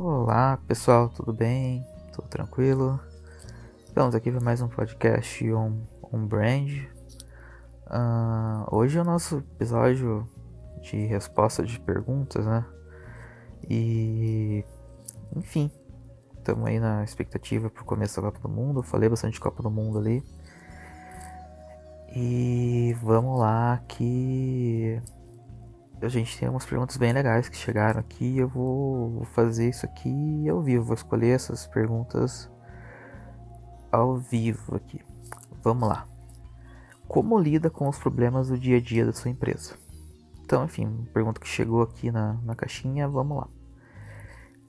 Olá pessoal, tudo bem? Tudo tranquilo? Estamos aqui para mais um podcast on, on brand. Uh, hoje é o nosso episódio de resposta de perguntas, né? E enfim, estamos aí na expectativa para o começo da Copa do Mundo. Falei bastante de Copa do Mundo ali. E vamos lá que a gente tem algumas perguntas bem legais que chegaram aqui. Eu vou fazer isso aqui ao vivo. Vou escolher essas perguntas ao vivo aqui. Vamos lá. Como lida com os problemas do dia a dia da sua empresa? Então, enfim, pergunta que chegou aqui na, na caixinha. Vamos lá.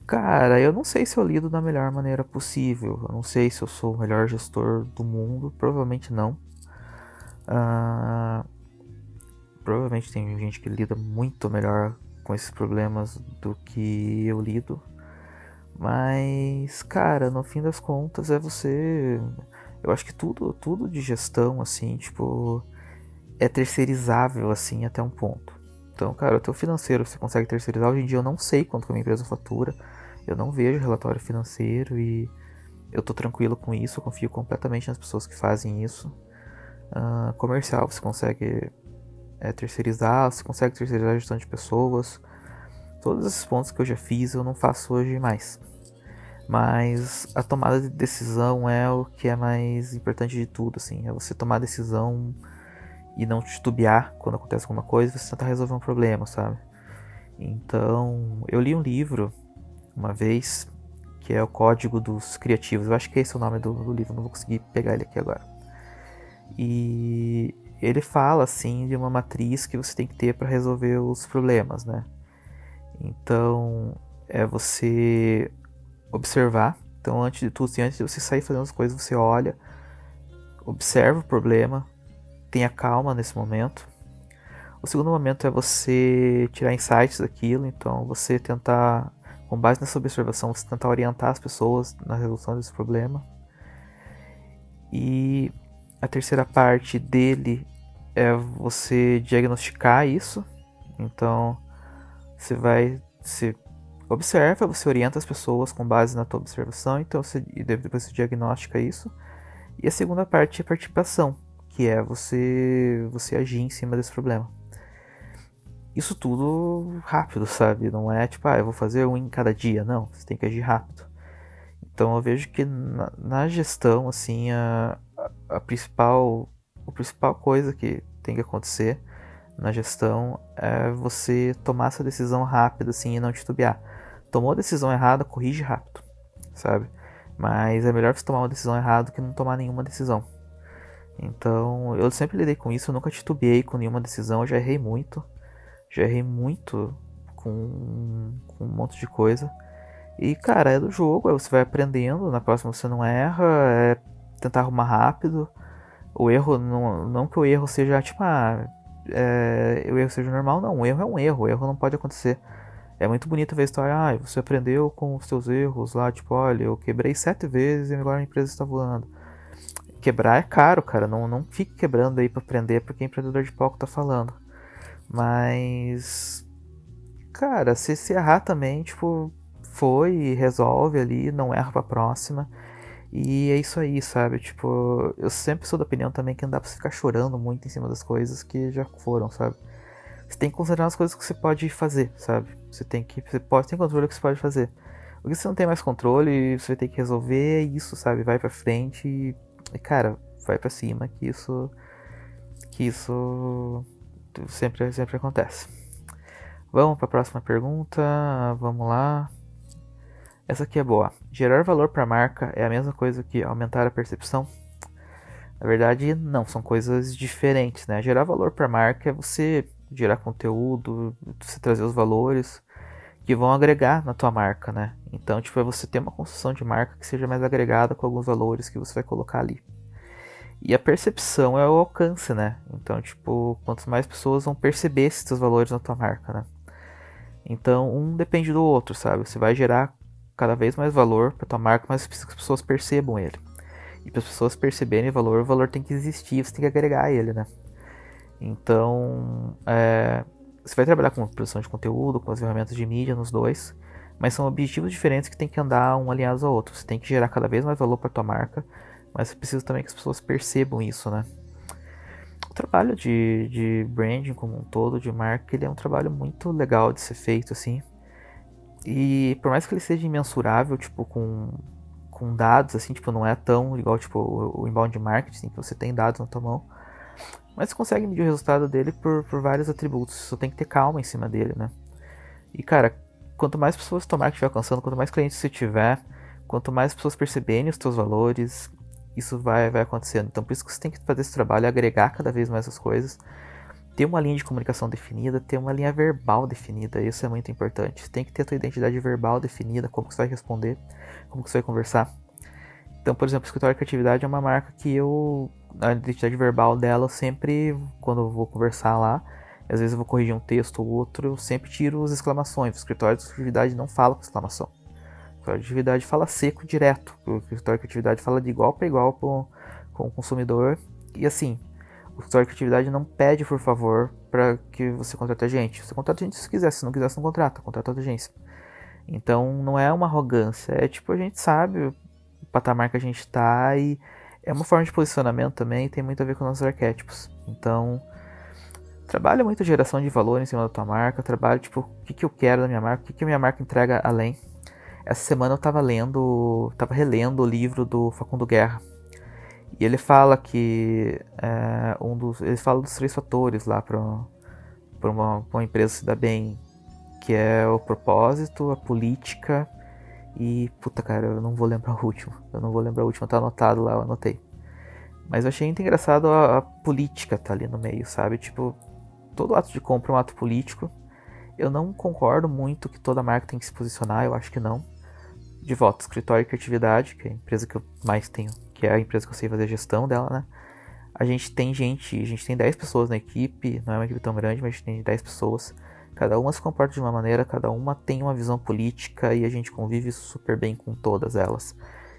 Cara, eu não sei se eu lido da melhor maneira possível. Eu não sei se eu sou o melhor gestor do mundo. Provavelmente não. Uh, provavelmente tem gente que lida muito melhor com esses problemas do que eu lido. Mas, cara, no fim das contas é você. Eu acho que tudo, tudo de gestão, assim, tipo, é terceirizável, assim, até um ponto. Então, cara, o teu financeiro você consegue terceirizar. Hoje em dia eu não sei quanto que a minha empresa fatura. Eu não vejo relatório financeiro e eu tô tranquilo com isso. Eu confio completamente nas pessoas que fazem isso. Uh, comercial, você consegue é, terceirizar, você consegue terceirizar a gestão de pessoas. Todos esses pontos que eu já fiz eu não faço hoje mais. Mas a tomada de decisão é o que é mais importante de tudo, assim. É você tomar a decisão e não titubear quando acontece alguma coisa, você tentar resolver um problema, sabe? Então, eu li um livro uma vez que é o Código dos Criativos. Eu acho que esse é o nome do, do livro, não vou conseguir pegar ele aqui agora. E ele fala assim de uma matriz que você tem que ter para resolver os problemas, né? Então é você observar. Então antes de tudo, assim, antes de você sair fazendo as coisas, você olha, observa o problema, tenha calma nesse momento. O segundo momento é você tirar insights daquilo, então você tentar, com base nessa observação, você tentar orientar as pessoas na resolução desse problema. E a terceira parte dele é você diagnosticar isso. Então, você vai se observa, você orienta as pessoas com base na tua observação, então você e depois você diagnostica isso. E a segunda parte é a participação, que é você você agir em cima desse problema. Isso tudo rápido, sabe? Não é tipo, ah, eu vou fazer um em cada dia, não. Você tem que agir rápido. Então eu vejo que na, na gestão, assim, a, a principal, a principal coisa que tem que acontecer na gestão é você tomar essa decisão rápida assim e não titubear. Tomou a decisão errada, corrige rápido, sabe? Mas é melhor você tomar uma decisão errada do que não tomar nenhuma decisão. Então, eu sempre lidei com isso, eu nunca titubeei com nenhuma decisão, eu já errei muito. Já errei muito com, com um monte de coisa. E, cara, é do jogo, você vai aprendendo, na próxima você não erra, é tentar arrumar rápido. O erro, não, não que o erro seja tipo, ah, é, o erro seja normal, não. O erro é um erro, o erro não pode acontecer. É muito bonito ver a história, ah, você aprendeu com os seus erros lá, tipo, olha, eu quebrei sete vezes e agora a empresa está voando. Quebrar é caro, cara, não, não fique quebrando aí para aprender, porque empreendedor de palco tá falando. Mas, cara, se se errar também, tipo, foi, resolve ali, não erra pra próxima. E é isso aí, sabe? Tipo, eu sempre sou da opinião também que não dá pra você ficar chorando muito em cima das coisas que já foram, sabe? Você tem que considerar as coisas que você pode fazer, sabe? Você tem que. Você pode ter controle do que você pode fazer. O que você não tem mais controle, você vai ter que resolver é isso, sabe? Vai pra frente e, e cara, vai para cima que isso. Que isso sempre, sempre acontece. Vamos para a próxima pergunta. Vamos lá. Essa aqui é boa. Gerar valor para a marca é a mesma coisa que aumentar a percepção? Na verdade, não, são coisas diferentes, né? Gerar valor para a marca é você gerar conteúdo, você trazer os valores que vão agregar na tua marca, né? Então, tipo, é você ter uma construção de marca que seja mais agregada com alguns valores que você vai colocar ali. E a percepção é o alcance, né? Então, tipo, quantas mais pessoas vão perceber esses valores na tua marca, né? Então, um depende do outro, sabe? Você vai gerar cada vez mais valor para tua marca, mas precisa que as pessoas percebam ele. E para as pessoas perceberem o valor, o valor tem que existir, você tem que agregar ele, né? Então, é, você vai trabalhar com produção de conteúdo, com as ferramentas de mídia nos dois, mas são objetivos diferentes que tem que andar um alinhados ao outro. Você tem que gerar cada vez mais valor para tua marca, mas você precisa também que as pessoas percebam isso, né? O trabalho de, de branding como um todo, de marca, ele é um trabalho muito legal de ser feito, assim. E por mais que ele seja imensurável, tipo, com, com dados, assim, tipo, não é tão igual, tipo, o, inbound marketing, que você tem dados na tua mão. Mas você consegue medir o resultado dele por, por vários atributos. Só tem que ter calma em cima dele, né? E, cara, quanto mais pessoas tomar que estiver alcançando, quanto mais clientes você tiver, quanto mais pessoas perceberem os teus valores, isso vai, vai acontecendo. Então, por isso que você tem que fazer esse trabalho, agregar cada vez mais as coisas ter uma linha de comunicação definida, ter uma linha verbal definida, isso é muito importante. Tem que ter a tua identidade verbal definida, como que você vai responder, como que você vai conversar. Então, por exemplo, Escritório Criatividade é uma marca que eu, a identidade verbal dela, eu sempre, quando eu vou conversar lá, às vezes eu vou corrigir um texto ou outro, eu sempre tiro as exclamações. O Escritório de Criatividade não fala com exclamação. O Escritório de Criatividade fala seco direto. O Escritório de Criatividade fala de igual para igual com o consumidor. E assim, o escritório de criatividade não pede, por favor, para que você contrate a gente. Você contrata a gente se quiser, se não quiser, você não contrata, contrata outra agência. Então não é uma arrogância, é tipo, a gente sabe o patamar que a gente tá e é uma forma de posicionamento também, tem muito a ver com nossos arquétipos. Então, trabalha muito a geração de valor em cima da tua marca, trabalha tipo, o que, que eu quero da minha marca, o que, que a minha marca entrega além. Essa semana eu tava lendo, tava relendo o livro do Facundo Guerra, e ele fala que é, um dos, ele fala dos três fatores lá para uma, uma empresa se dar bem, que é o propósito, a política e puta cara, eu não vou lembrar o último. Eu não vou lembrar o último, tá anotado lá, eu anotei. Mas eu achei muito engraçado a, a política tá ali no meio, sabe? Tipo, todo ato de compra é um ato político. Eu não concordo muito que toda marca tem que se posicionar, eu acho que não. De volta, escritório e criatividade, que é a empresa que eu mais tenho que é a empresa que eu sei fazer a gestão dela, né? A gente tem gente, a gente tem 10 pessoas na equipe, não é uma equipe tão grande, mas a gente tem 10 pessoas. Cada uma se comporta de uma maneira, cada uma tem uma visão política e a gente convive super bem com todas elas.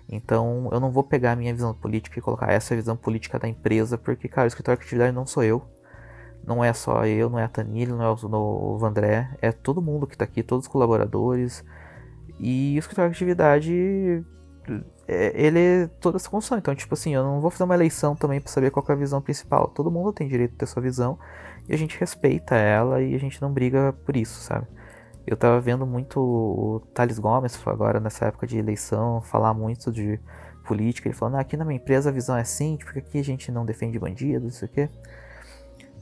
Então eu não vou pegar a minha visão política e colocar essa é visão política da empresa, porque, cara, o escritório de atividade não sou eu. Não é só eu, não é a Tanilha, não é o Vandré, é todo mundo que está aqui, todos os colaboradores. E o escritório de atividade é, ele é toda essa construção. Então, tipo assim, eu não vou fazer uma eleição também para saber qual é a visão principal. Todo mundo tem direito de ter sua visão e a gente respeita ela e a gente não briga por isso, sabe? Eu tava vendo muito o Thales Gomes agora nessa época de eleição falar muito de política. Ele falando, ah, aqui na minha empresa a visão é assim, porque aqui a gente não defende bandidos, isso aqui.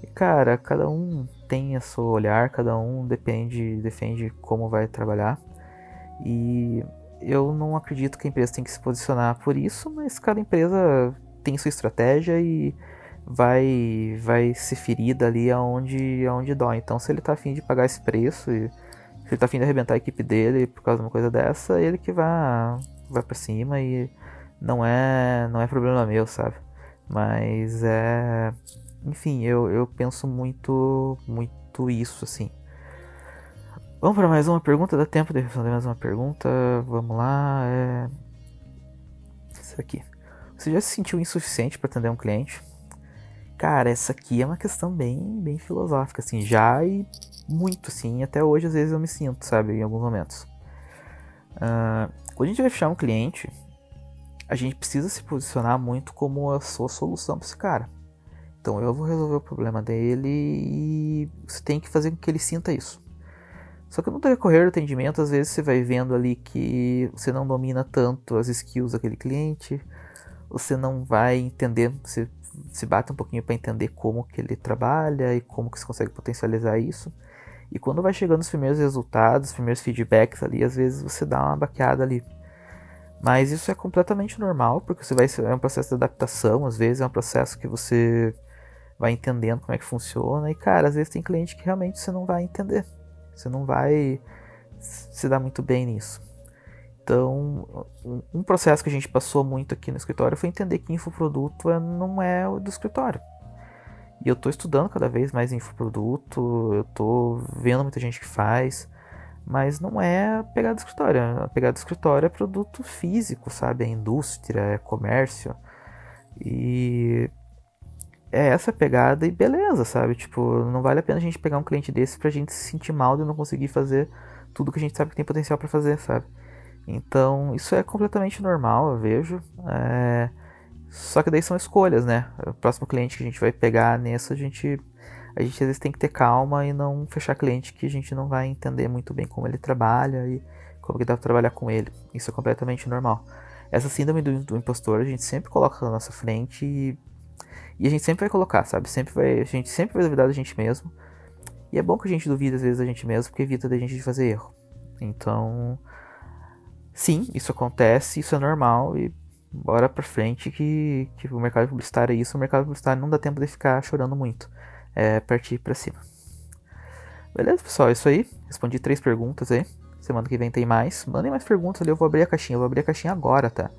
E cara, cada um tem a seu olhar, cada um depende, defende como vai trabalhar. E eu não acredito que a empresa tem que se posicionar por isso, mas cada empresa tem sua estratégia e vai vai se ferir dali aonde, aonde dói. Então, se ele tá afim de pagar esse preço e se ele tá afim de arrebentar a equipe dele por causa de uma coisa dessa, ele que vai, vai para cima e não é não é problema meu, sabe? Mas é. Enfim, eu, eu penso muito, muito isso, assim. Vamos para mais uma pergunta? Dá tempo de responder mais uma pergunta? Vamos lá. É... Isso aqui. Você já se sentiu insuficiente para atender um cliente? Cara, essa aqui é uma questão bem, bem filosófica, assim, já e muito, assim, até hoje às vezes eu me sinto, sabe, em alguns momentos. Uh, quando a gente vai fechar um cliente, a gente precisa se posicionar muito como a sua solução para esse cara. Então eu vou resolver o problema dele e você tem que fazer com que ele sinta isso. Só que no decorrer do atendimento, às vezes você vai vendo ali que você não domina tanto as skills daquele cliente, você não vai entender, você se bate um pouquinho para entender como que ele trabalha e como que você consegue potencializar isso. E quando vai chegando os primeiros resultados, os primeiros feedbacks ali, às vezes você dá uma baqueada ali. Mas isso é completamente normal, porque você vai é um processo de adaptação, às vezes é um processo que você vai entendendo como é que funciona e cara, às vezes tem cliente que realmente você não vai entender. Você não vai se dar muito bem nisso. Então, um processo que a gente passou muito aqui no escritório foi entender que infoproduto é, não é o do escritório. E eu estou estudando cada vez mais infoproduto, eu estou vendo muita gente que faz, mas não é pegada do escritório. A pegada do escritório é produto físico, sabe? É indústria, é comércio. E é essa pegada e beleza, sabe? Tipo, não vale a pena a gente pegar um cliente desse pra gente se sentir mal de não conseguir fazer tudo que a gente sabe que tem potencial para fazer, sabe? Então, isso é completamente normal, eu vejo. É... Só que daí são escolhas, né? O próximo cliente que a gente vai pegar nessa, a gente, a gente às vezes tem que ter calma e não fechar cliente que a gente não vai entender muito bem como ele trabalha e como que dá pra trabalhar com ele. Isso é completamente normal. Essa síndrome do, do impostor a gente sempre coloca na nossa frente e, e, a gente sempre vai colocar, sabe? Sempre vai, a gente sempre vai duvidar da gente mesmo. E é bom que a gente duvida às vezes da gente mesmo, porque evita da gente de fazer erro. Então, sim, isso acontece, isso é normal e bora pra frente que, que o mercado publicitário é isso, o mercado publicitário não dá tempo de ficar chorando muito. É partir pra cima. Beleza, pessoal, é isso aí. Respondi três perguntas aí. Semana que vem tem mais. Mandem mais perguntas ali, eu vou abrir a caixinha. Eu vou abrir a caixinha agora, tá?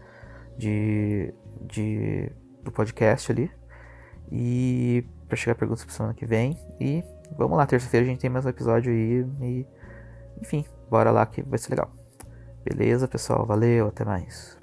De. de do podcast ali. E. pra chegar perguntas pra semana que vem. E vamos lá, terça-feira a gente tem mais um episódio aí. E. Enfim, bora lá que vai ser legal. Beleza, pessoal? Valeu, até mais.